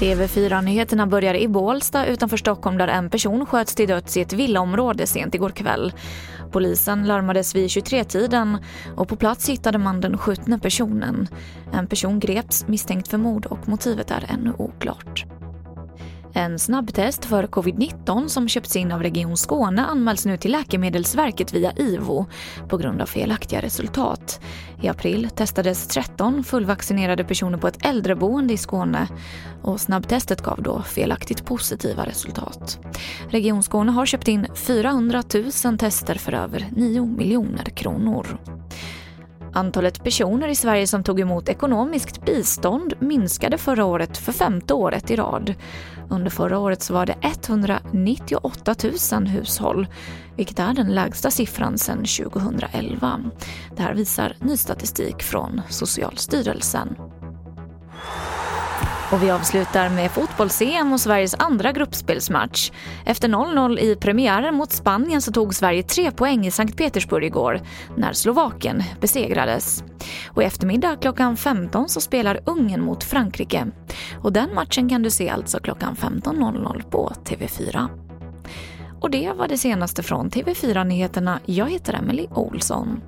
TV4-nyheterna börjar i Bålsta utanför Stockholm där en person sköts till döds i ett villaområde sent igår kväll. Polisen larmades vid 23-tiden och på plats hittade man den skjutna personen. En person greps misstänkt för mord och motivet är ännu oklart. En snabbtest för covid-19 som köpts in av Region Skåne anmäls nu till Läkemedelsverket via IVO på grund av felaktiga resultat. I april testades 13 fullvaccinerade personer på ett äldreboende i Skåne och snabbtestet gav då felaktigt positiva resultat. Region Skåne har köpt in 400 000 tester för över 9 miljoner kronor. Antalet personer i Sverige som tog emot ekonomiskt bistånd minskade förra året för femte året i rad. Under förra året så var det 198 000 hushåll, vilket är den lägsta siffran sedan 2011. Det här visar ny statistik från Socialstyrelsen. Och vi avslutar med fotbolls-EM och Sveriges andra gruppspelsmatch. Efter 0-0 i premiären mot Spanien så tog Sverige tre poäng i Sankt Petersburg igår när Slovakien besegrades. Och i eftermiddag klockan 15 så spelar Ungern mot Frankrike. Och den matchen kan du se alltså klockan 15.00 på TV4. Och det var det senaste från TV4 Nyheterna. Jag heter Emily Olsson.